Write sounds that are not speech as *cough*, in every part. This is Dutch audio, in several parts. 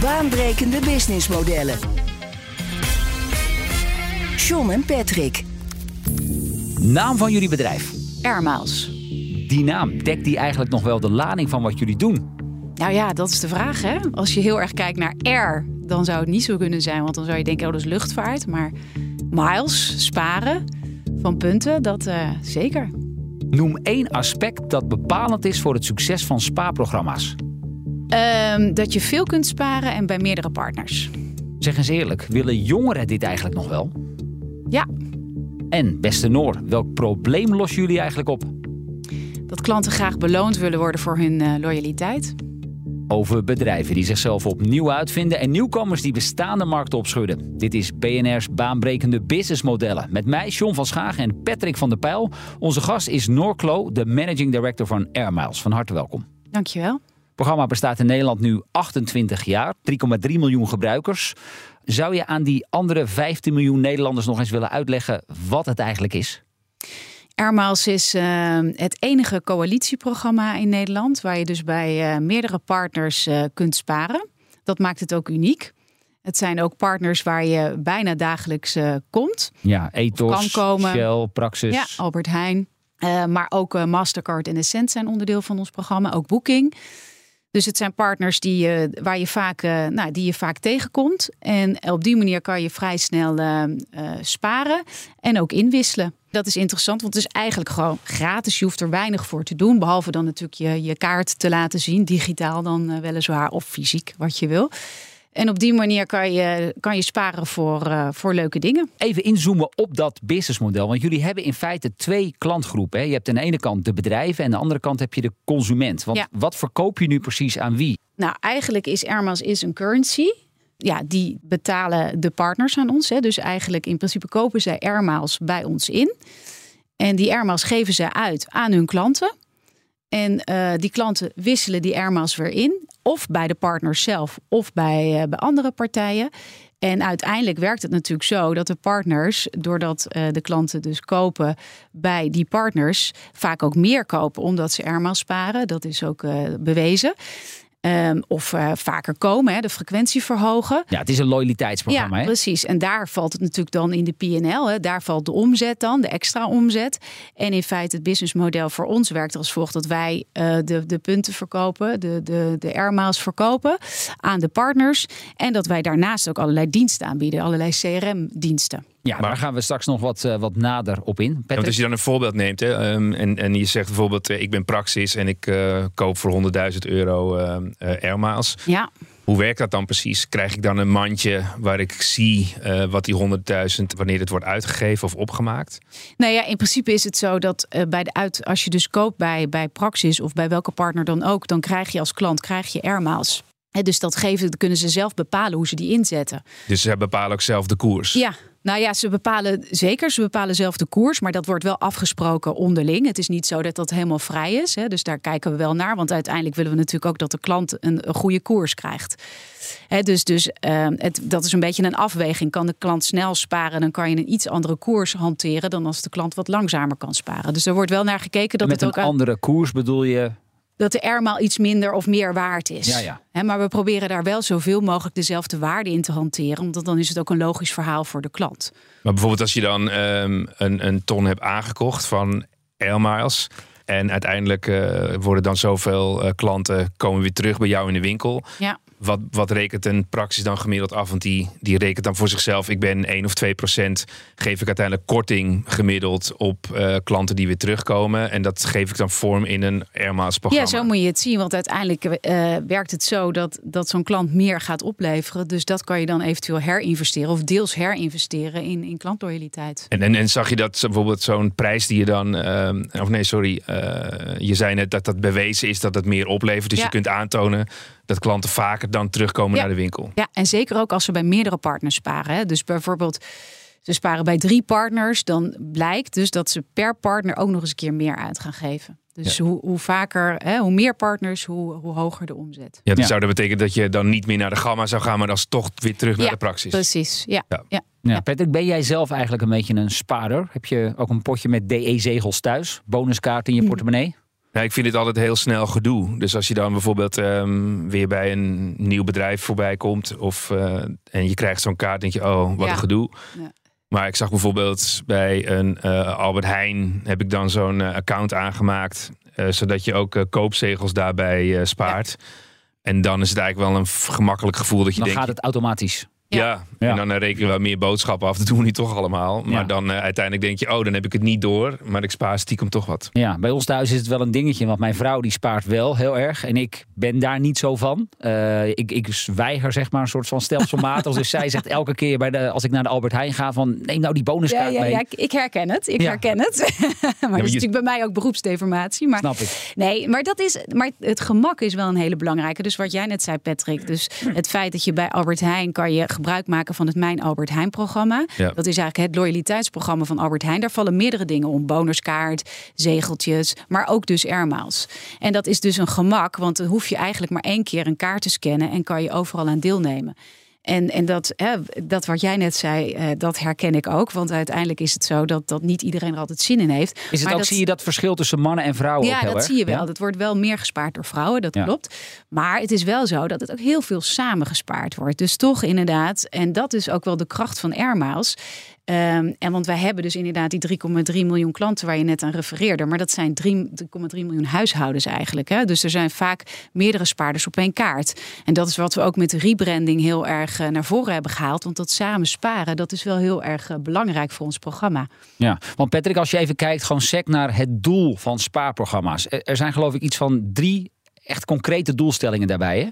Baanbrekende businessmodellen. John en Patrick. Naam van jullie bedrijf. Airmiles. Die naam, dekt die eigenlijk nog wel de lading van wat jullie doen? Nou ja, dat is de vraag hè. Als je heel erg kijkt naar air, dan zou het niet zo kunnen zijn. Want dan zou je denken, oh dat is luchtvaart. Maar miles, sparen van punten, dat uh, zeker. Noem één aspect dat bepalend is voor het succes van spaarprogramma's. Um, dat je veel kunt sparen en bij meerdere partners. Zeg eens eerlijk, willen jongeren dit eigenlijk nog wel? Ja. En beste Noor, welk probleem lossen jullie eigenlijk op? Dat klanten graag beloond willen worden voor hun uh, loyaliteit. Over bedrijven die zichzelf opnieuw uitvinden en nieuwkomers die bestaande markten opschudden. Dit is BNR's baanbrekende businessmodellen. Met mij, John van Schagen en Patrick van der Pijl. Onze gast is Noor Klo, de managing director van Airmiles. Van harte welkom. Dankjewel. Het programma bestaat in Nederland nu 28 jaar, 3,3 miljoen gebruikers. Zou je aan die andere 15 miljoen Nederlanders nog eens willen uitleggen wat het eigenlijk is? Airmiles is uh, het enige coalitieprogramma in Nederland waar je dus bij uh, meerdere partners uh, kunt sparen. Dat maakt het ook uniek. Het zijn ook partners waar je bijna dagelijks komt. Ja, Ethos, kan komen. Shell, Praxis. Ja, Albert Heijn. maar ook Mastercard en Essent zijn onderdeel van ons programma. Ook Booking. Dus het zijn partners die, uh, waar je vaak, uh, nou, die je vaak tegenkomt. En op die manier kan je vrij snel uh, sparen en ook inwisselen. Dat is interessant, want het is eigenlijk gewoon gratis. Je hoeft er weinig voor te doen. Behalve dan natuurlijk je, je kaart te laten zien. Digitaal dan weliswaar of fysiek, wat je wil. En op die manier kan je, kan je sparen voor, uh, voor leuke dingen. Even inzoomen op dat businessmodel. Want jullie hebben in feite twee klantgroepen. Hè? Je hebt aan de ene kant de bedrijven en aan de andere kant heb je de consument. Want ja. wat verkoop je nu precies aan wie? Nou, eigenlijk is Airmiles is een currency. Ja, die betalen de partners aan ons. Hè. Dus eigenlijk in principe kopen zij Airmiles bij ons in. En die Airmiles geven ze uit aan hun klanten. En uh, die klanten wisselen die Airmiles weer in of bij de partners zelf of bij, uh, bij andere partijen. En uiteindelijk werkt het natuurlijk zo dat de partners, doordat uh, de klanten dus kopen bij die partners, vaak ook meer kopen omdat ze er sparen. Dat is ook bewezen. Um, of uh, vaker komen, hè, de frequentie verhogen. Ja, het is een loyaliteitsprogramma. Ja, hè? precies. En daar valt het natuurlijk dan in de PNL. Daar valt de omzet dan, de extra omzet. En in feite het businessmodel voor ons werkt als volgt: dat wij uh, de, de punten verkopen, de, de, de airmiles verkopen aan de partners. En dat wij daarnaast ook allerlei diensten aanbieden, allerlei CRM-diensten. Ja, maar daar gaan we straks nog wat, uh, wat nader op in. Ja, als je dan een voorbeeld neemt hè, um, en, en je zegt bijvoorbeeld: uh, ik ben Praxis en ik uh, koop voor 100.000 euro airmiles. Ja. Hoe werkt dat dan precies? Krijg ik dan een mandje waar ik zie wat die 100.000, wanneer het wordt uitgegeven of opgemaakt? Nou ja, in principe is het zo dat bij de uit, als je dus koopt bij, bij Praxis of bij welke partner dan ook, dan krijg je als klant krijg je airmiles. Dus dat geven, kunnen ze zelf bepalen hoe ze die inzetten. Dus ze bepalen ook zelf de koers? Ja, nou ja, ze bepalen zeker, ze bepalen zelf de koers, maar dat wordt wel afgesproken onderling. Het is niet zo dat dat helemaal vrij is. Hè, dus daar kijken we wel naar, want uiteindelijk willen we natuurlijk ook dat de klant een, een goede koers krijgt. Hè, dus dus uh, het, dat is een beetje een afweging. Kan de klant snel sparen, dan kan je een iets andere koers hanteren dan als de klant wat langzamer kan sparen. Dus er wordt wel naar gekeken dat Met het ook een andere koers bedoel je dat de airmaal iets minder of meer waard is. Ja, ja. He, maar we proberen daar wel zoveel mogelijk dezelfde waarde in te hanteren. Omdat dan is het ook een logisch verhaal voor de klant. Maar bijvoorbeeld als je dan um, een, een ton hebt aangekocht van airmiles... en uiteindelijk uh, worden dan zoveel uh, klanten komen weer terug bij jou in de winkel... Ja. Wat, wat rekent een praxis dan gemiddeld af? Want die, die rekent dan voor zichzelf. Ik ben 1 of 2 procent. Geef ik uiteindelijk korting gemiddeld op uh, klanten die weer terugkomen. En dat geef ik dan vorm in een Airmaals programma. Ja, zo moet je het zien. Want uiteindelijk uh, werkt het zo dat, dat zo'n klant meer gaat opleveren. Dus dat kan je dan eventueel herinvesteren. Of deels herinvesteren in, in klantloyaliteit. En, en, en zag je dat bijvoorbeeld zo'n prijs die je dan. Uh, of nee, sorry. je zei net dat dat bewezen is dat het meer oplevert. Dus ja. je kunt aantonen dat klanten vaker dan terugkomen Ja. naar de winkel. Ja, en zeker ook als ze bij meerdere partners sparen. Hè. Dus bijvoorbeeld, ze sparen bij drie partners, dan blijkt dus dat ze per partner ook nog eens een keer meer uit gaan geven. Dus hoe, hoe vaker, hè, hoe meer partners, hoe, hoe hoger de omzet. Ja, dat Ja. zou dat betekenen dat je dan niet meer naar de gamma zou gaan, maar dan toch weer terug naar Ja, de praxis. Precies, ja. Ja. ja. Ja, Patrick, ben jij zelf eigenlijk een beetje een spaarder? Heb je ook een potje met DE-zegels thuis? Bonuskaart in je portemonnee? Ja, ik vind dit altijd heel snel gedoe. Dus als je dan bijvoorbeeld ehm, weer bij een nieuw bedrijf voorbij komt of, eh, en je krijgt zo'n kaart, denk je, oh, wat Ja. een gedoe. Ja. Maar ik zag bijvoorbeeld bij een eh, Albert Heijn heb ik dan zo'n eh, account aangemaakt, eh, zodat je ook koopzegels daarbij eh, spaart. En dan is het eigenlijk wel een gemakkelijk gevoel dat je Dan denkt, gaat het automatisch. Ja, Ja. en dan eh, rekenen we wel meer boodschappen af. Dat doen we nu toch allemaal. Maar Ja. dan eh, uiteindelijk denk je, oh, dan heb ik het niet door. Maar ik spaar stiekem toch wat. Ja, bij ons thuis is het wel een dingetje, want mijn vrouw die spaart wel heel erg. En ik ben daar niet zo van. Eh, ik, ik weiger zeg maar een soort van stelselmatig. dus zij zegt elke keer bij de, als ik naar de Albert Heijn ga van neem nou die bonuskaart ja, mee. ja, ik- ik herken het. Ik Ja. herken het. *laughs* maar dat is je- natuurlijk bij mij ook beroepsdeformatie. Maar Snap ik. Nee, maar, dat is, maar het gemak is wel een hele belangrijke. Dus wat jij net zei, Patrick. Dus het feit dat je bij Albert Heijn kan je gebruik maken van het Mijn Albert Heijn programma. Ja. Dat is eigenlijk het loyaliteitsprogramma van Albert Heijn. Daar vallen meerdere dingen om. Bonuskaart, zegeltjes, maar ook dus airmiles. En dat is dus een gemak, want dan hoef je eigenlijk maar één keer een kaart te scannen en kan je overal aan deelnemen. En, en dat, hè, dat wat jij net zei, eh, dat herken ik ook. Want uiteindelijk is het zo dat, dat niet iedereen er altijd zin in heeft. Is het Maar ook, dat- zie je dat verschil tussen mannen en vrouwen ook ja, heel dat erg? zie je wel. Ja? Dat wordt wel meer gespaard door vrouwen, dat Ja. klopt. Maar het is wel zo dat het ook heel veel samen gespaard wordt. Dus toch inderdaad, en dat is ook wel de kracht van Airmiles. Ehm, en want wij hebben dus inderdaad die 3,3 miljoen klanten waar je net aan refereerde. Maar dat zijn 3,3 miljoen huishoudens eigenlijk. Hè? Dus er zijn vaak meerdere spaarders op één kaart. En dat is wat we ook met de rebranding heel erg eh, naar voren hebben gehaald. Want dat samen sparen, dat is wel heel erg eh, belangrijk voor ons programma. Ja, want Patrick, als je even kijkt gewoon sec naar het doel van spaarprogramma's. Er er zijn geloof ik iets van drie echt concrete doelstellingen daarbij. Hè?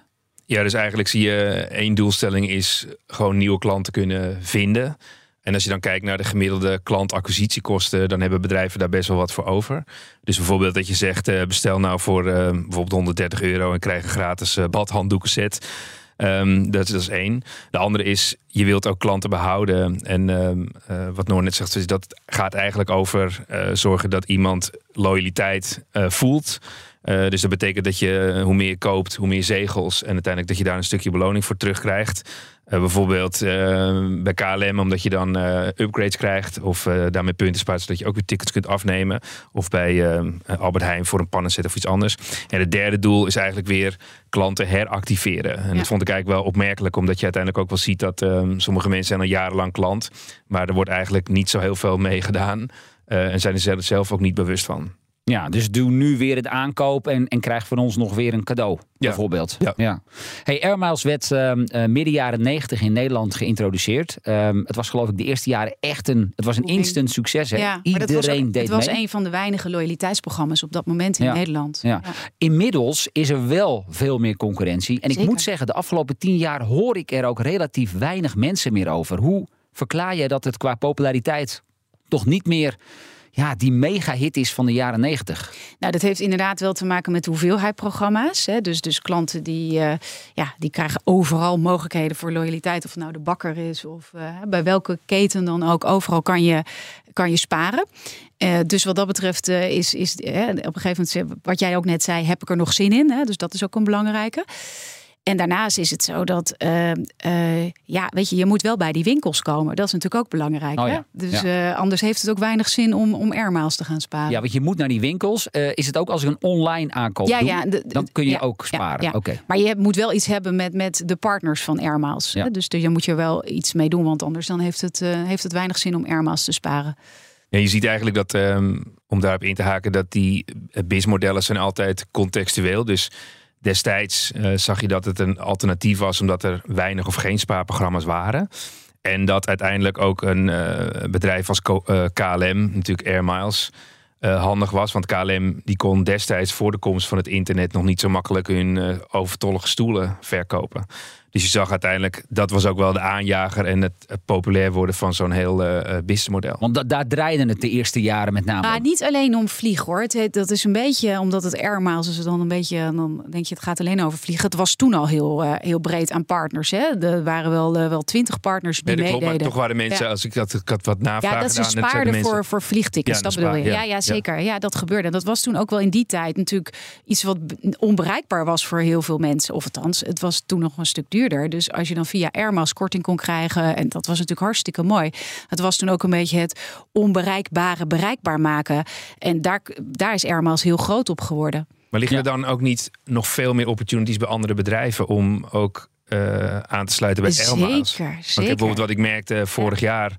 Ja, dus eigenlijk zie je één doelstelling is gewoon nieuwe klanten kunnen vinden. En als je dan kijkt naar de gemiddelde klantacquisitiekosten, dan hebben bedrijven daar best wel wat voor over. Dus bijvoorbeeld dat je zegt, eh, bestel nou voor eh, bijvoorbeeld 130 euro en krijg een gratis eh, badhanddoeken set. Ehm, dat, dat is één. De andere is, je wilt ook klanten behouden. En ehm, eh, wat Noor net zegt, is dat gaat eigenlijk over zorgen dat iemand loyaliteit voelt. Eh, dus dat betekent dat je eh, hoe meer je koopt, hoe meer zegels. En uiteindelijk dat je daar een stukje beloning voor terugkrijgt. Eh, bijvoorbeeld bij KLM, omdat je dan upgrades krijgt. Of daarmee punten spaart, zodat je ook weer tickets kunt afnemen. Of bij Albert Heijn voor een pannenset of iets anders. En het derde doel is eigenlijk weer klanten heractiveren. En Ja. dat vond ik eigenlijk wel opmerkelijk. Omdat je uiteindelijk ook wel ziet dat eh, sommige mensen zijn al jarenlang klant. Maar er wordt eigenlijk niet zo heel veel mee gedaan. En zijn er zelf ook niet bewust van. Ja, dus doe nu weer het aankoop en, en krijg van ons nog weer een cadeau, bijvoorbeeld. Ja. Hey, Air Miles werd ehm, eh, midden jaren 90 in Nederland geïntroduceerd. Ehm, het was geloof ik de eerste jaren echt een, het was een instant succes. Hè? Ja, maar Iedereen dat was, ook- deed het was mee. een van de weinige loyaliteitsprogramma's op dat moment in Ja. Nederland. Ja. Inmiddels is er wel veel meer concurrentie. En ik moet zeggen, de afgelopen tien jaar hoor ik er ook relatief weinig mensen meer over. Hoe verklaar jij dat het qua populariteit toch niet meer ja, die mega-hit is van de jaren 90? Nou, dat heeft inderdaad wel te maken met hoeveelheid programma's. Hè. Dus, dus klanten die, eh, ja, die krijgen overal mogelijkheden voor loyaliteit. Of het nou de bakker is of eh, bij welke keten dan ook. Overal kan je, kan je sparen. Eh, dus wat dat betreft is, is op een gegeven moment, wat jij ook net zei, heb ik er nog zin in. Hè? Dus dat is ook een belangrijke. En daarnaast is het zo dat, eh, eh, ja, weet je, je moet wel bij die winkels komen. Dat is natuurlijk ook belangrijk. Oh hè? ja, Dus ja. eh, anders heeft het ook weinig zin om, om airmiles te gaan sparen. Ja, want je moet naar die winkels. Eh, is het ook als ik een online aankoop Ja, doe, ja, de- de- dan kun je ja, ook sparen? ja. Oké. Maar je moet wel iets hebben met, met de partners van Airmiles. Ja. hè? Dus daar moet je wel iets mee doen, want anders dan heeft het, eh, heeft het weinig zin om Airmiles te sparen. Ja, je ziet eigenlijk dat, ehm, om daarop in te haken, dat die BIS-modellen zijn altijd contextueel. Dus destijds eh, zag je dat het een alternatief was omdat er weinig of geen spaarprogramma's waren. En dat uiteindelijk ook een eh, bedrijf als Co- eh, KLM, natuurlijk Air Miles, handig was. Want KLM die kon destijds voor de komst van het internet nog niet zo makkelijk hun overtollige stoelen verkopen. Dus je zag uiteindelijk, dat was ook wel de aanjager en het, het populair worden van zo'n heel uh, businessmodel. Want da daar draaide het de eerste jaren met name. Ja, niet alleen om vliegen hoor. Het, dat is een beetje, omdat het air miles is dan een beetje, dan denk je het gaat alleen over vliegen. Het was toen al heel, uh, heel breed aan partners. Hè? Er waren wel, uh, wel twintig partners die nee, meededen. Klopt, toch waren mensen, ja. als ik had, ik had wat navragen Ja, dat ze spaarden voor, voor vliegtickets, ja, dat bedoel je. Ja, ja, zeker. Ja. dat gebeurde. En dat was toen ook wel in die tijd natuurlijk iets wat onbereikbaar was voor heel veel mensen. Of althans, het was toen nog een stuk duurder. Dus als je dan via Airmas korting kon krijgen, en dat was natuurlijk hartstikke mooi. Het was toen ook een beetje het onbereikbare bereikbaar maken. En daar, daar is Airmas heel groot op geworden. Maar liggen er dan ook niet nog veel meer opportunities bij andere bedrijven om ook uh, aan te sluiten bij Airmas? Zeker, zeker. bijvoorbeeld wat ik merkte vorig jaar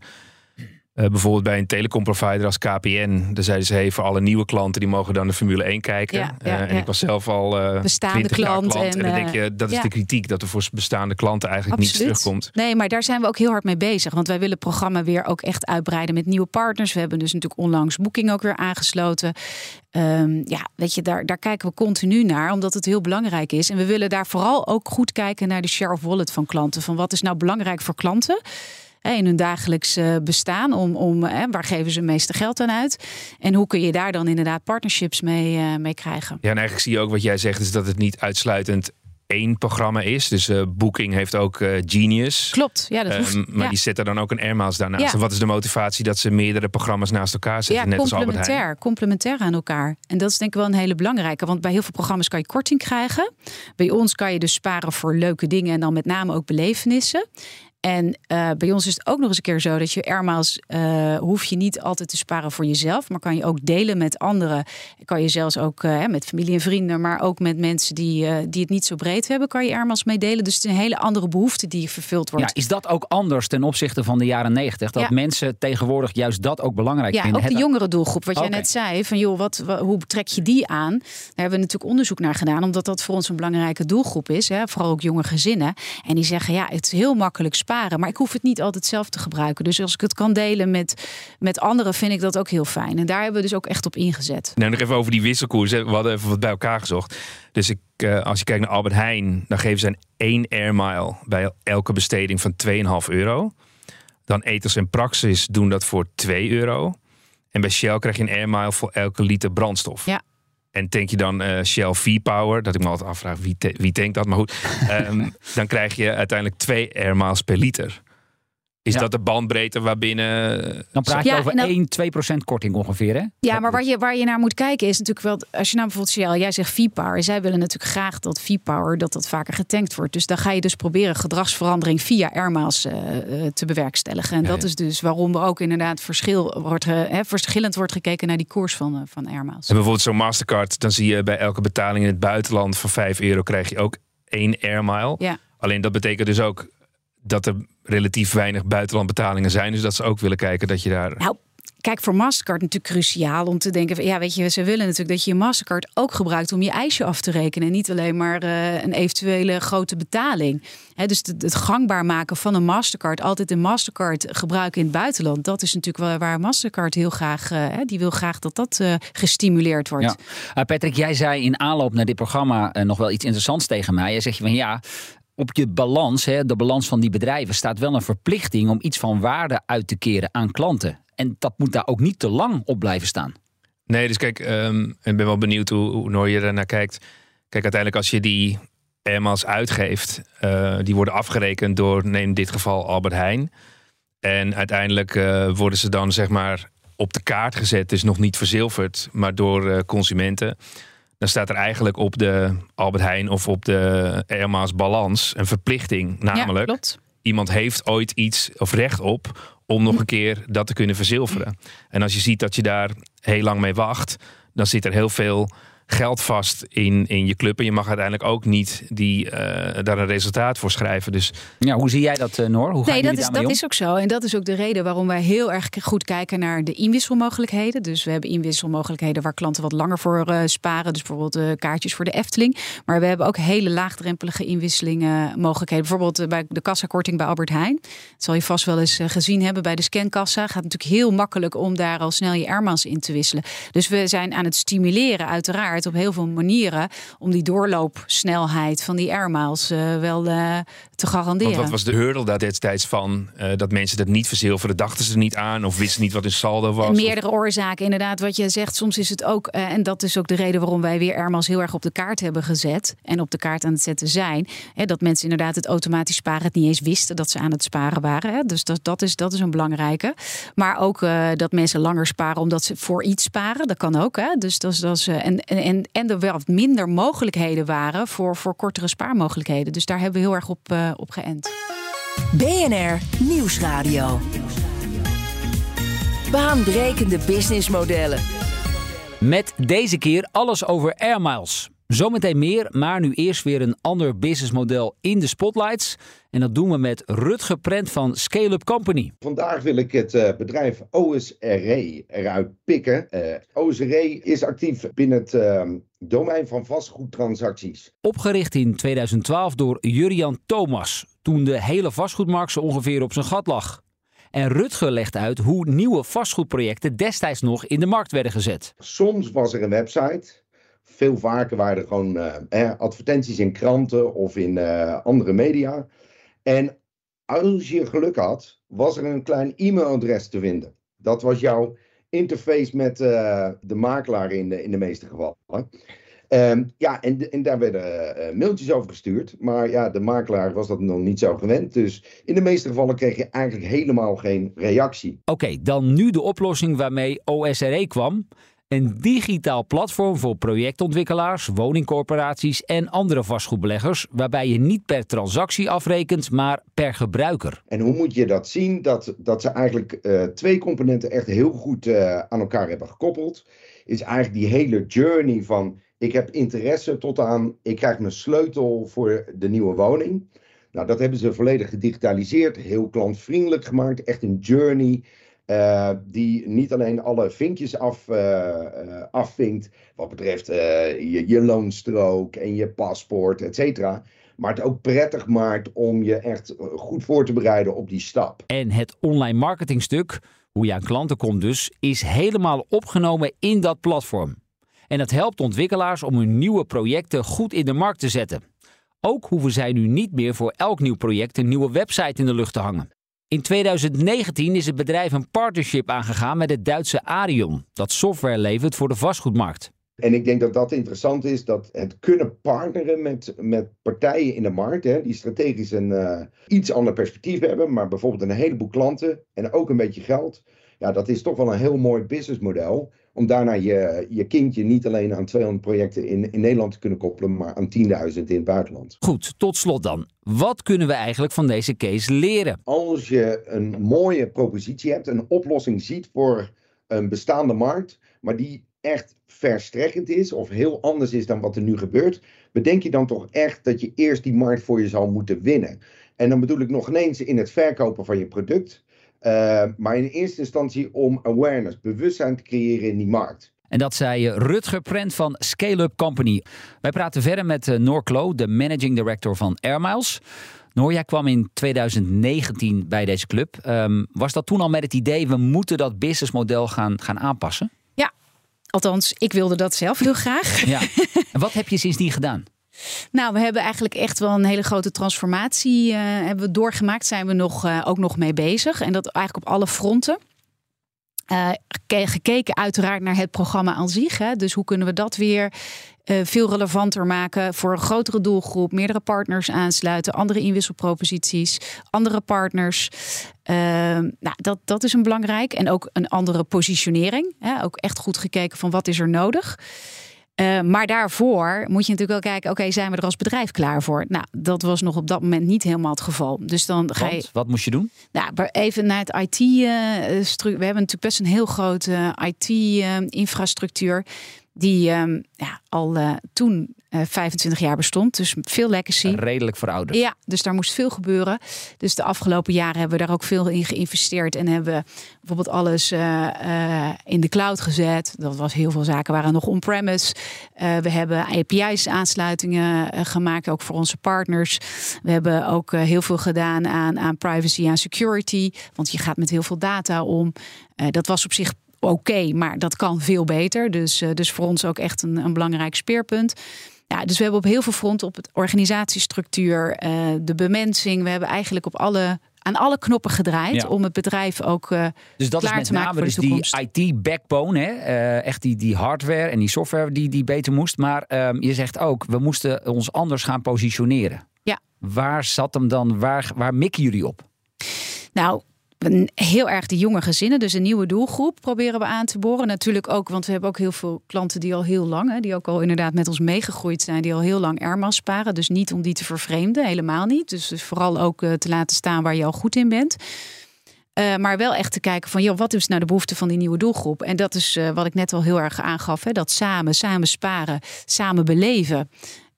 uh, bijvoorbeeld bij een telecomprovider als KPN. Daar zeiden ze, hey, voor alle nieuwe klanten, die mogen dan de Formule 1 kijken. Ja, ja, uh, en ik was zelf al uh, bestaande klant. klant. En, en, dan denk je, dat is de kritiek, dat er voor bestaande klanten eigenlijk niets terugkomt. Nee, maar daar zijn we ook heel hard mee bezig. Want wij willen het programma weer ook echt uitbreiden met nieuwe partners. We hebben dus natuurlijk onlangs Booking ook weer aangesloten. Um, ja, weet je, daar, daar kijken we continu naar, omdat het heel belangrijk is. En we willen daar vooral ook goed kijken naar de share of wallet van klanten. Van wat is nou belangrijk voor klanten? In hun dagelijks eh, bestaan. Om, om, waar geven ze het meeste geld aan uit? En hoe kun je daar dan inderdaad partnerships mee, uh, mee krijgen? Ja, en eigenlijk zie je ook wat jij zegt, is dat het niet uitsluitend één programma is. Dus uh, Booking heeft ook uh, Genius. Klopt, ja, dat hoeft, um, Maar die zet er dan ook een airmiles daarnaast. Ja. En wat is de motivatie dat ze meerdere programma's naast elkaar zetten? Ja, net complementair, als complementair aan elkaar. En dat is denk ik wel een hele belangrijke. Want bij heel veel programma's kan je korting krijgen. Bij ons kan je dus sparen voor leuke dingen en dan met name ook belevenissen. En uh, bij ons is het ook nog eens een keer zo dat je airmiles uh, hoef je niet altijd te sparen voor jezelf, maar kan je ook delen met anderen. Kan je zelfs ook uh, met familie en vrienden, maar ook met mensen die, die het niet zo breed hebben, kan je airmiles meedelen. Dus het is een hele andere behoefte die vervuld wordt. Ja, is dat ook anders ten opzichte van de jaren negentig? Dat ja. mensen tegenwoordig juist dat ook belangrijk ja, vinden? Ja, ook de jongere doelgroep. Wat okay. jij net zei, van joh, wat, wat, hoe trek je die aan? Daar hebben we natuurlijk onderzoek naar gedaan, omdat dat voor ons een belangrijke doelgroep is. Hè? Vooral ook jonge gezinnen. En die zeggen, ja, het is heel makkelijk sparen. Maar ik hoef het niet altijd zelf te gebruiken. Dus als ik het kan delen met, met anderen, vind ik dat ook heel fijn. En daar hebben we dus ook echt op ingezet. Nou, nog even over die wisselkoers. We hadden even wat bij elkaar gezocht. Dus ik, uh, als je kijkt naar Albert Heijn, dan geven ze een 1 airmile bij elke besteding van 2,5 euro. Dan Eters en Praxis doen dat voor 2 euro. En bij Shell krijg je een airmile voor elke liter brandstof. Ja. En tank je dan uh, Shell V-Power, dat ik me altijd afvraag wie, wie tankt dat, maar goed. um, *laughs* dan krijg je uiteindelijk twee air miles per liter. Is ja. dat de bandbreedte waarbinnen... Dan praat je ja, over dan, 1, 2 procent korting ongeveer, hè? Ja, maar waar je, waar je naar moet kijken is natuurlijk wel... Als je nou bijvoorbeeld Shell, jij zegt V-Power. Zij willen natuurlijk graag dat V-Power, dat dat vaker getankt wordt. Dus dan ga je dus proberen gedragsverandering via airmiles uh, te bewerkstelligen. En ja, dat ja. is dus waarom er ook inderdaad verschil wordt, uh, verschillend wordt gekeken naar die koers van, uh, van airmiles. En bijvoorbeeld zo'n Mastercard, dan zie je bij elke betaling in het buitenland van 5 euro krijg je ook één airmile. Ja. Alleen dat betekent dus ook dat er relatief weinig buitenlandbetalingen zijn. Dus dat ze ook willen kijken dat je daar. Nou, kijk, voor Mastercard natuurlijk cruciaal om te denken: van, ja, weet je, ze willen natuurlijk dat je je Mastercard ook gebruikt om je ijsje af te rekenen. En niet alleen maar uh, een eventuele grote betaling. He, dus het, het, gangbaar maken van een Mastercard, altijd een Mastercard gebruiken in het buitenland. Dat is natuurlijk wel waar Mastercard heel graag, uh, die wil graag dat dat uh, gestimuleerd wordt. Ja. Uh, Patrick, jij zei in aanloop naar dit programma nog wel iets interessants tegen mij. Jij zegt je van ja, op je balans, hè, de balans van die bedrijven, staat wel een verplichting om iets van waarde uit te keren aan klanten. En dat moet daar ook niet te lang op blijven staan. Nee, dus kijk, um, ik ben wel benieuwd hoe, hoe Noor je er naar kijkt. Kijk, uiteindelijk als je die airmiles uitgeeft, uh, die worden afgerekend door, neem in dit geval Albert Heijn. En uiteindelijk uh, worden ze dan zeg maar op de kaart gezet, dus nog niet verzilverd, maar door consumenten dan staat er eigenlijk op de Albert Heijn of op de Airma's balans een verplichting. Namelijk, ja, iemand heeft ooit iets of recht op om nog een keer dat te kunnen verzilveren. En als je ziet dat je daar heel lang mee wacht, dan zit er heel veel geld vast in, in je club. En je mag uiteindelijk ook niet die, uh, daar een resultaat voor schrijven. Dus... Ja, hoe zie jij dat, uh, Noor? Hoe nee, dat, is, dat om? is ook zo. En dat is ook de reden waarom wij heel erg goed kijken naar de inwisselmogelijkheden. Dus we hebben inwisselmogelijkheden waar klanten wat langer voor uh, sparen. Dus bijvoorbeeld kaartjes voor de Efteling. Maar we hebben ook hele laagdrempelige inwisselingen mogelijkheden. Bijvoorbeeld bij de kassakorting bij Albert Heijn. Dat zal je vast wel eens gezien hebben bij de scankassa. Gaat natuurlijk heel makkelijk om daar al snel je airmaals in te wisselen. Dus we zijn aan het stimuleren uiteraard op heel veel manieren om die doorloopsnelheid van die airmiles uh, wel uh, te garanderen. Want wat was de hurdle daar destijds van? Uh, dat mensen dat niet verzilveren, dachten ze niet aan of wisten niet wat hun saldo was? Meerdere of... oorzaken, inderdaad. Wat je zegt, soms is het ook, en dat is ook de reden waarom wij weer airmiles heel erg op de kaart hebben gezet en op de kaart aan het zetten zijn. Hè, dat mensen inderdaad het automatisch sparen het niet eens wisten dat ze aan het sparen waren. Hè. Dus dat, dat, is, dat is een belangrijke. Maar ook dat mensen langer sparen omdat ze voor iets sparen. Dat kan ook. Hè? Dus dat is, dat is, en, en, en er wel minder mogelijkheden waren voor, voor kortere spaarmogelijkheden. Dus daar hebben we heel erg op, uh, op geënt. BNR Nieuwsradio. Baanbrekende businessmodellen. Met deze keer alles over airmiles. Zometeen meer, maar nu eerst weer een ander businessmodel in de spotlights. En dat doen we met Rutger Prent van Scale Up Company. Vandaag wil ik het uh, bedrijf OSRE eruit pikken. Uh, OSRE is actief binnen het uh, domein van vastgoedtransacties. Opgericht in 2012 door Jurian Thomas, toen de hele vastgoedmarkt zo ongeveer op zijn gat lag. En Rutger legt uit hoe nieuwe vastgoedprojecten destijds nog in de markt werden gezet. Soms was er een website veel vaker waren er gewoon uh, advertenties in kranten of in uh, andere media. En als je geluk had, was er een klein e-mailadres te vinden. Dat was jouw interface met uh, de makelaar in de, in de meeste gevallen. Um, ja, en, en daar werden mailtjes over gestuurd. Maar ja, de makelaar was dat nog niet zo gewend. Dus in de meeste gevallen kreeg je eigenlijk helemaal geen reactie. Oké, dan nu de oplossing waarmee OSRE kwam. Een digitaal platform voor projectontwikkelaars, woningcorporaties en andere vastgoedbeleggers, waarbij je niet per transactie afrekent, maar per gebruiker. En hoe moet je dat zien? Dat, dat ze eigenlijk uh, twee componenten echt heel goed uh, aan elkaar hebben gekoppeld. Is eigenlijk die hele journey van ik heb interesse tot aan ik krijg mijn sleutel voor de nieuwe woning. Nou, dat hebben ze volledig gedigitaliseerd, heel klantvriendelijk gemaakt, echt een journey. Uh, die niet alleen alle vinkjes af, uh, uh, afvinkt, wat betreft je, je loonstrook en je paspoort, et cetera. Maar het ook prettig maakt om je echt goed voor te bereiden op die stap. En het online marketingstuk, hoe je aan klanten komt dus, is helemaal opgenomen in dat platform. En dat helpt ontwikkelaars om hun nieuwe projecten goed in de markt te zetten. Ook hoeven zij nu niet meer voor elk nieuw project een nieuwe website in de lucht te hangen. In 2019 is het bedrijf een partnership aangegaan met het Duitse Arion, dat software levert voor de vastgoedmarkt. En ik denk dat dat interessant is, dat het kunnen partneren met, met partijen in de markt, hè, die strategisch een uh, iets ander perspectief hebben, maar bijvoorbeeld een heleboel klanten en ook een beetje geld. Ja, dat is toch wel een heel mooi businessmodel om daarna je, je kindje niet alleen aan 200 projecten in, in Nederland te kunnen koppelen, maar aan 10.000 in het buitenland. Goed, tot slot dan. Wat kunnen we eigenlijk van deze case leren? Als je een mooie propositie hebt, een oplossing ziet voor een bestaande markt, maar die echt verstrekkend is of heel anders is dan wat er nu gebeurt, bedenk je dan toch echt dat je eerst die markt voor je zal moeten winnen. En dan bedoel ik nog ineens in het verkopen van je product, uh, maar in eerste instantie om awareness, bewustzijn te creëren in die markt. En dat zei Rutger Prent van Scale Up Company. Wij praten verder met eh, Noor Klo, de managing director van Airmiles. Noor, jij kwam in 2019 bij deze club. Um, was dat toen al met het idee, we moeten dat businessmodel gaan, gaan aanpassen? Ja, althans, ik wilde dat zelf heel graag. Ja. En wat heb je sindsdien gedaan? Nou, we hebben eigenlijk echt wel een hele grote transformatie uh, hebben we doorgemaakt. Zijn we nog, uh, ook nog mee bezig. En dat eigenlijk op alle fronten. Uh, gekeken uiteraard naar het programma aan zich. Hè. Dus hoe kunnen we dat weer veel relevanter maken voor een grotere doelgroep, meerdere partners aansluiten, andere inwisselproposities, andere partners. Nou, dat, dat is een belangrijk. En ook een andere positionering. Hè. Ook echt goed gekeken van wat is er nodig. Uh, maar daarvoor moet je natuurlijk wel kijken, oké, zijn we er als bedrijf klaar voor? Nou, dat was nog op dat moment niet helemaal het geval. Dus dan ga je. wat moest je doen? Nou, even naar het IT. Uh, we hebben natuurlijk best een heel grote IT-infrastructuur. Uh, die um, ja, al uh, toen 25 jaar bestond. Dus veel legacy. Redelijk verouderd. Ja, dus daar moest veel gebeuren. Dus de afgelopen jaren hebben we daar ook veel in geïnvesteerd. En hebben we bijvoorbeeld alles uh, in de cloud gezet. Dat was heel veel zaken waren nog on-premise. we hebben API's aansluitingen gemaakt, ook voor onze partners. We hebben ook heel veel gedaan aan, aan privacy en security. Want je gaat met heel veel data om. dat was op zich oké, maar dat kan veel beter. Dus, dus voor ons ook echt een, een belangrijk speerpunt. Ja, dus we hebben op heel veel fronten, op het organisatiestructuur, uh, de bemensing. We hebben eigenlijk op alle aan alle knoppen gedraaid ja. om het bedrijf ook uh, dus dat klaar is met te maken name voor de dus toekomst. die IT-backbone, hè? Uh, echt die, die hardware en die software die, die beter moest. Maar um, je zegt ook, we moesten ons anders gaan positioneren. Ja. Waar zat hem dan, waar, waar mikken jullie op? Nou, heel erg de jonge gezinnen, dus een nieuwe doelgroep proberen we aan te boren. Natuurlijk ook, want we hebben ook heel veel klanten die al heel lang, hè, die ook al inderdaad met ons meegegroeid zijn, die al heel lang Airmas sparen. Dus niet om die te vervreemden, helemaal niet. Dus, dus vooral ook uh, te laten staan waar je al goed in bent. Uh, maar wel echt te kijken van, joh, wat is nou de behoefte van die nieuwe doelgroep? En dat is uh, wat ik net al heel erg aangaf, hè, dat samen, samen sparen, samen beleven.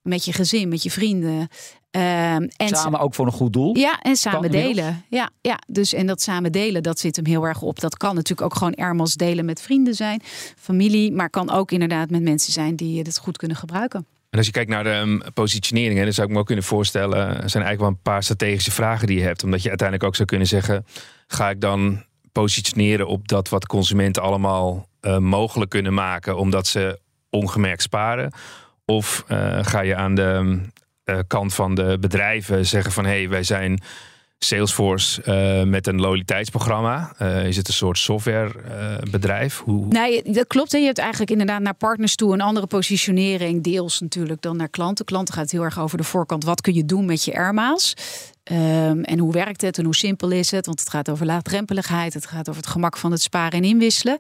Met je gezin, met je vrienden. Uh, en samen ook voor een goed doel? Ja, en samen delen. Ja, ja, dus en dat samen delen, dat zit hem heel erg op. Dat kan natuurlijk ook gewoon ermals delen met vrienden zijn, familie, maar kan ook inderdaad met mensen zijn die het goed kunnen gebruiken. En als je kijkt naar de um, positionering, dan zou ik me ook kunnen voorstellen, er zijn eigenlijk wel een paar strategische vragen die je hebt. Omdat je uiteindelijk ook zou kunnen zeggen, ga ik dan positioneren op dat wat consumenten allemaal uh, mogelijk kunnen maken, omdat ze ongemerkt sparen? Of uh, ga je aan de uh, kant van de bedrijven zeggen van hé, hey, wij zijn Salesforce uh, met een loyaliteitsprogramma. Is het een soort softwarebedrijf? Hoe... Nee, dat klopt. Je hebt eigenlijk inderdaad naar partners toe een andere positionering. Deels natuurlijk dan naar klanten. Klanten gaat heel erg over de voorkant. Wat kun je doen met je airmaals? Um, en hoe werkt het en hoe simpel is het? Want het gaat over laagdrempeligheid. Het gaat over het gemak van het sparen en inwisselen.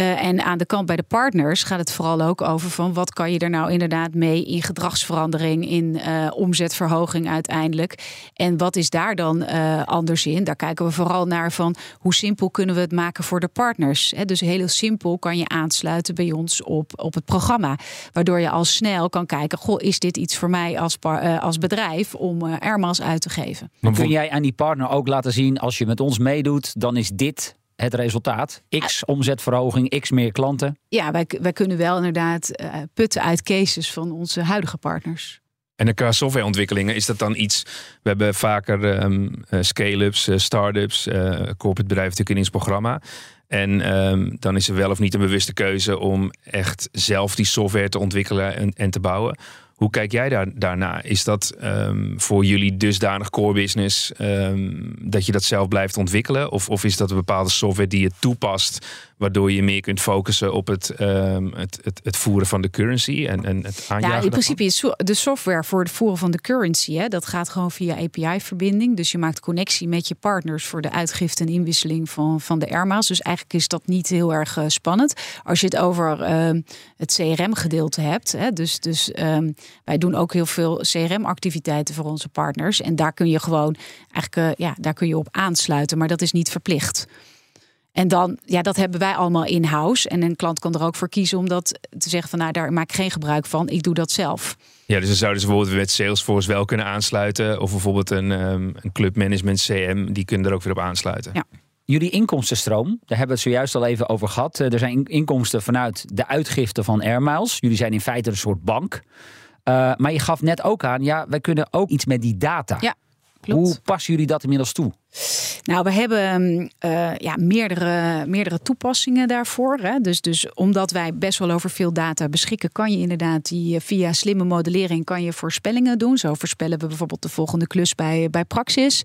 Uh, en aan de kant bij de partners gaat het vooral ook over van wat kan je er nou inderdaad mee in gedragsverandering, in uh, omzetverhoging uiteindelijk. En wat is daar dan uh, anders in? Daar kijken we vooral naar van hoe simpel kunnen we het maken voor de partners. He, dus heel simpel kan je aansluiten bij ons op, op het programma. Waardoor je al snel kan kijken, goh, is dit iets voor mij als, als bedrijf om Airmas uit te geven? Maar kun jij aan die partner ook laten zien, als je met ons meedoet, dan is dit het resultaat? X omzetverhoging, X meer klanten? Ja, wij, wij kunnen wel inderdaad uh, putten uit cases van onze huidige partners. En qua softwareontwikkelingen is dat dan iets. We hebben vaker um, uh, scale-ups, uh, start-ups, corporate bedrijven natuurlijk in ons programma. En um, dan is er wel of niet een bewuste keuze om echt zelf die software te ontwikkelen en, en te bouwen. Hoe kijk jij daar, daarna? Is dat um, voor jullie dusdanig core business um, dat je dat zelf blijft ontwikkelen? Of, of is dat een bepaalde software die je toepast, waardoor je meer kunt focussen op het, um, het, het, het, voeren van de currency en, en het aanjagen? Ja, in principe is de software voor het voeren van de currency, hè, dat gaat gewoon via API-verbinding. Dus je maakt connectie met je partners voor de uitgifte en inwisseling van, van de airmaals. Dus eigenlijk is dat niet heel erg uh, spannend. Als je het over het CRM-gedeelte hebt, hè, dus, dus wij doen ook heel veel CRM-activiteiten voor onze partners. En daar kun je gewoon eigenlijk, uh, ja, daar kun je op aansluiten, maar dat is niet verplicht. En dan, ja, dat hebben wij allemaal in-house. En een klant kan er ook voor kiezen om dat te zeggen van, nou, daar maak ik geen gebruik van. Ik doe dat zelf. Ja, dus dan zouden ze bijvoorbeeld met Salesforce wel kunnen aansluiten. Of bijvoorbeeld een, um, een club management CM, die kunnen er ook weer op aansluiten. Ja. Jullie inkomstenstroom, daar hebben we het zojuist al even over gehad. Er zijn inkomsten vanuit de uitgifte van Airmiles. Jullie zijn in feite een soort bank. Uh, maar je gaf net ook aan, ja, wij kunnen ook iets met die data. Ja, klopt. Hoe passen jullie dat inmiddels toe? Nou, we hebben uh, ja, meerdere, meerdere toepassingen daarvoor. Hè. Dus, dus omdat wij best wel over veel data beschikken, kan je inderdaad die via slimme modellering kan je voorspellingen doen. Zo voorspellen we bijvoorbeeld de volgende klus bij, bij Praxis.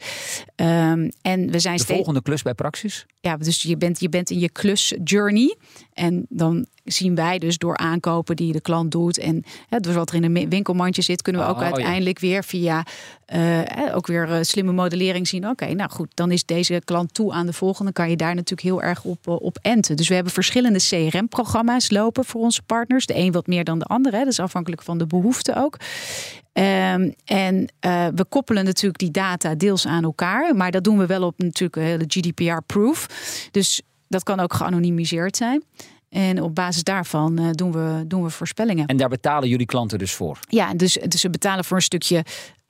Um, en we zijn de steeds... volgende klus bij Praxis? Ja, dus je bent, je bent in je klus journey. En dan zien wij dus door aankopen die de klant doet en hè, dus wat er in een winkelmandje zit, kunnen we ook Oh, uiteindelijk weer via uh, ook weer uh, slimme modellering zien. Oké, okay, nou goed, dan is deze klant toe aan de volgende. kan je daar natuurlijk heel erg op, uh, op enten. Dus we hebben verschillende CRM-programma's lopen voor onze partners. De een wat meer dan de andere. Hè. Dat is afhankelijk van de behoefte ook. Um, en uh, we koppelen natuurlijk die data deels aan elkaar. Maar dat doen we wel op natuurlijk een hele GDPR-proof. Dus dat kan ook geanonimiseerd zijn. En op basis daarvan uh, doen, we, doen we voorspellingen. En daar betalen jullie klanten dus voor? Ja, dus, dus ze betalen voor een stukje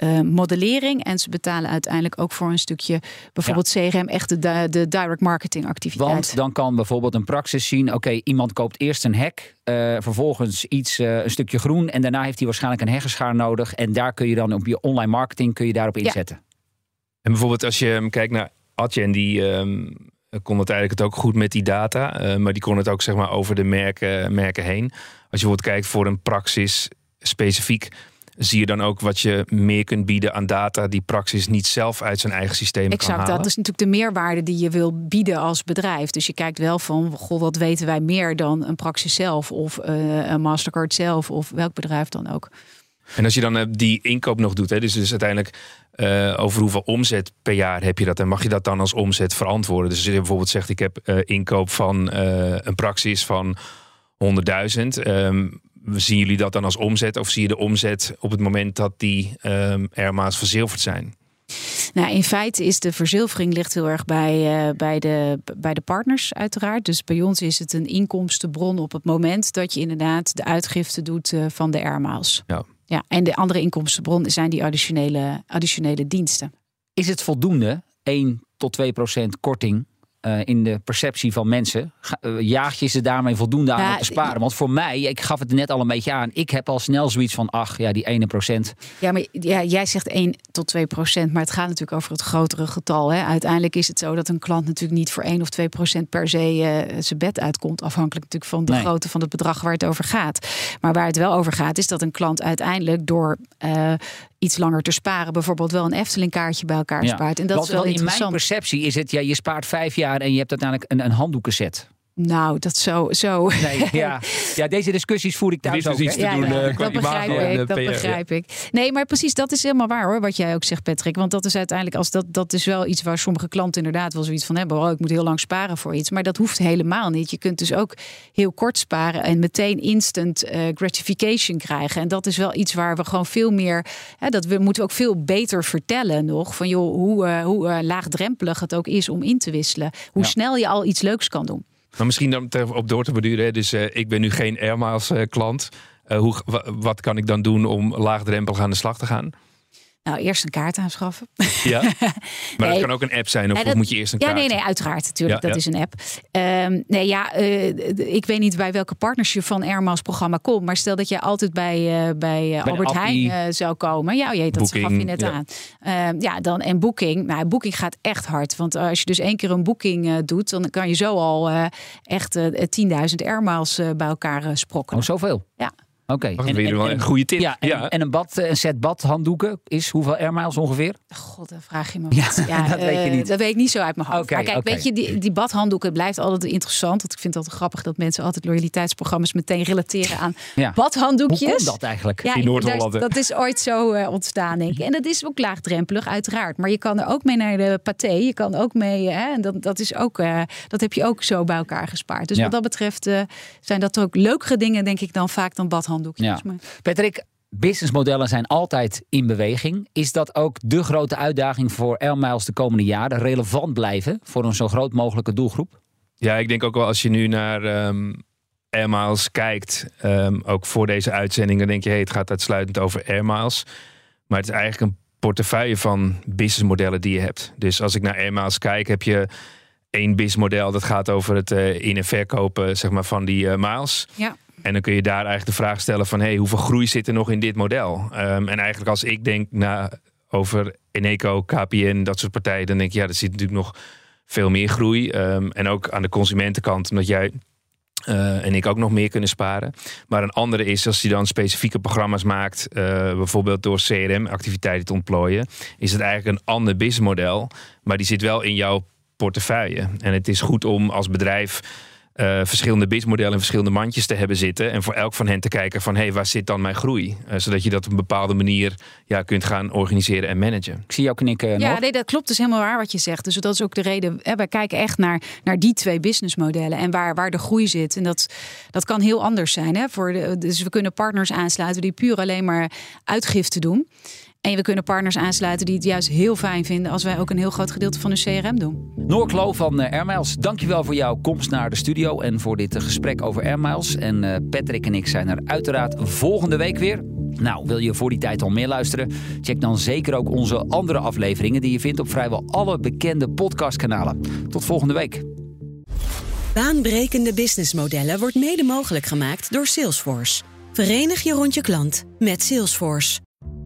uh, modellering. En ze betalen uiteindelijk ook voor een stukje bijvoorbeeld ja. CRM, echt de, de direct marketing activiteit. Want dan kan bijvoorbeeld een praxis zien: oké, okay, iemand koopt eerst een hek, uh, vervolgens iets, uh, een stukje groen. En daarna heeft hij waarschijnlijk een heggenschaar nodig. En daar kun je dan op je online marketing kun je daarop inzetten. Ja. En bijvoorbeeld als je kijkt naar Adyen, die. Um eh, kon het eigenlijk het ook goed met die data. eh, maar die kon het ook zeg maar over de merken, merken heen. Als je bijvoorbeeld kijkt voor een praxis specifiek, zie je dan ook wat je meer kunt bieden aan data die praxis niet zelf uit zijn eigen systeem kan Exact, halen. dat is natuurlijk de meerwaarde die je wil bieden als bedrijf. Dus je kijkt wel van, goh, wat weten wij meer dan een praxis zelf of eh, een Mastercard zelf of welk bedrijf dan ook. En als je dan eh, die inkoop nog doet, hè, dus, dus uiteindelijk eh, over hoeveel omzet per jaar heb je dat en mag je dat dan als omzet verantwoorden? Dus als je bijvoorbeeld zegt, ik heb eh, inkoop van eh, een praxis van 100.000. ehm, zien jullie dat dan als omzet of zie je de omzet op het moment dat die um, Airma's verzilverd zijn? Nou, in feite is de verzilvering ligt heel erg bij, uh, bij, de, bij de partners uiteraard. Dus bij ons is het een inkomstenbron op het moment dat je inderdaad de uitgifte doet uh, van de airmiles. Ja. Ja, en de andere inkomstenbron zijn die additionele, additionele diensten. Is het voldoende, 1 tot 2 procent korting uh, in de perceptie van mensen. Uh, jaag je ze daarmee voldoende aan ja, om te sparen? Want voor mij, ik gaf het net al een beetje aan, ik heb al snel zoiets van, ach ja, die ene procent. Ja, maar ja, jij zegt 1 tot 2 procent, maar het gaat natuurlijk over het grotere getal. Hè. Uiteindelijk is het zo dat een klant natuurlijk niet voor 1 of 2 procent per se uh, zijn bed uitkomt. Afhankelijk natuurlijk van de nee. grootte van het bedrag waar het over gaat. Maar waar het wel over gaat, is dat een klant uiteindelijk door iets langer te sparen, bijvoorbeeld wel een Efteling kaartje bij elkaar ja. spaart. En dat Want, is wel in mijn perceptie is het, ja, je spaart vijf jaar en je hebt uiteindelijk een, een handdoekenset. Nou, dat zo. zo. Nee, *laughs* ja. ja, deze discussies voer ik thuis ook. iets te ja, doen, ja, uh, dat begrijp en, ik. uh, dat PR, begrijp ik. Nee, maar precies, dat is helemaal waar hoor, wat jij ook zegt, Patrick. Want dat is uiteindelijk, als dat, dat is wel iets waar sommige klanten inderdaad wel zoiets van hebben. Oh, ik moet heel lang sparen voor iets. Maar dat hoeft helemaal niet. Je kunt dus ook heel kort sparen en meteen instant uh, gratification krijgen. En dat is wel iets waar we gewoon veel meer. Hè, dat we moeten ook veel beter vertellen nog. Van joh, hoe, uh, hoe uh, laagdrempelig het ook is om in te wisselen. Hoe ja. snel je al iets leuks kan doen. Maar misschien dan op door te beduren. Dus uh, ik ben nu geen Airmiles uh, klant. Uh, hoe, wat kan ik dan doen om laagdrempelig aan de slag te gaan? Nou, eerst een kaart aanschaffen. Ja, *laughs* maar nee. dat kan ook een app zijn. Of, ja, dat, moet je eerst een ja, kaart? nee, nee, uiteraard. Natuurlijk, Ja, dat ja. is een app. Um, nee, ja, uh, ik weet niet bij welke partners je van Airmas programma komt. Maar stel dat jij altijd bij, uh, bij, uh, Albert Heijn zou komen. Ja, je, dat Booking, gaf je net ja. aan. Uh, ja, dan, en Booking. Nou, Booking gaat echt hard. Want als je dus één keer een Booking doet... dan kan je zo al echt 10.000 Airmiles bij elkaar sprokkelen. Oh, zoveel? Ja. Oké. Okay. En, en, wel een goede tip. Ja, en, ja. en een, bad, een set badhanddoeken is hoeveel airmiles ongeveer? God, dan vraag je me ja, wat. *laughs* Ja, dat uh, weet je niet. Dat weet ik niet zo uit mijn hoofd. Okay, maar kijk, okay. weet je, die, die badhanddoeken blijft altijd interessant. Want ik vind het altijd grappig dat mensen altijd loyaliteitsprogramma's meteen relateren aan ja. badhanddoekjes. Hoe komt dat eigenlijk? Ja, In Noord-Holland. Dat is ooit zo uh, ontstaan, denk ik. En dat is ook laagdrempelig, uiteraard. Maar je kan er ook mee naar de paté. Je kan ook mee, hè, en dat, dat, is ook, uh, dat heb je ook zo bij elkaar gespaard. Dus ja. wat dat betreft uh, zijn dat ook leukere dingen, denk ik, dan vaak dan Ja. Maar... Patrick, businessmodellen zijn altijd in beweging. Is dat ook de grote uitdaging voor Airmiles de komende jaren? Relevant blijven voor een zo groot mogelijke doelgroep? Ja, ik denk ook wel als je nu naar um, Airmiles kijkt, um, ook voor deze uitzending, dan denk je, hey, het gaat uitsluitend over Airmiles. Maar het is eigenlijk een portefeuille van businessmodellen die je hebt. Dus als ik naar Airmiles kijk, heb je één businessmodel dat gaat over het uh, in- en verkopen zeg maar, van die uh, miles. Ja. En dan kun je daar eigenlijk de vraag stellen van... Hey, hoeveel groei zit er nog in dit model? Um, en eigenlijk als ik denk na, over Eneco, KPN, dat soort partijen... dan denk ik, ja, er zit natuurlijk nog veel meer groei. Um, en ook aan de consumentenkant, omdat jij uh, en ik ook nog meer kunnen sparen. Maar een andere is als je dan specifieke programma's maakt... Uh, bijvoorbeeld door CRM-activiteiten te ontplooien... is het eigenlijk een ander businessmodel. Maar die zit wel in jouw portefeuille. En het is goed om als bedrijf... Uh, verschillende businessmodellen en verschillende mandjes te hebben zitten. En voor elk van hen te kijken van, hé, hey, waar zit dan mijn groei? Uh, zodat je dat op een bepaalde manier ja, kunt gaan organiseren en managen. Ik zie jou knikken. Ja, nee, dat klopt. Dat is helemaal waar wat je zegt. Dus dat is ook de reden. Hè, wij kijken echt naar, naar die twee businessmodellen en waar, waar de groei zit. En dat, dat kan heel anders zijn. Hè, voor de, dus we kunnen partners aansluiten die puur alleen maar uitgifte doen. En we kunnen partners aansluiten die het juist heel fijn vinden als wij ook een heel groot gedeelte van hun CRM doen. Noor Klo van uh, Airmiles, dankjewel voor jouw komst naar de studio en voor dit uh, gesprek over Airmiles. En uh, Patrick en ik zijn er uiteraard volgende week weer. Nou, wil je voor die tijd al meer luisteren? Check dan zeker ook onze andere afleveringen die je vindt op vrijwel alle bekende podcastkanalen. Tot volgende week. Baanbrekende businessmodellen wordt mede mogelijk gemaakt door Salesforce. Verenig je rond je klant met Salesforce.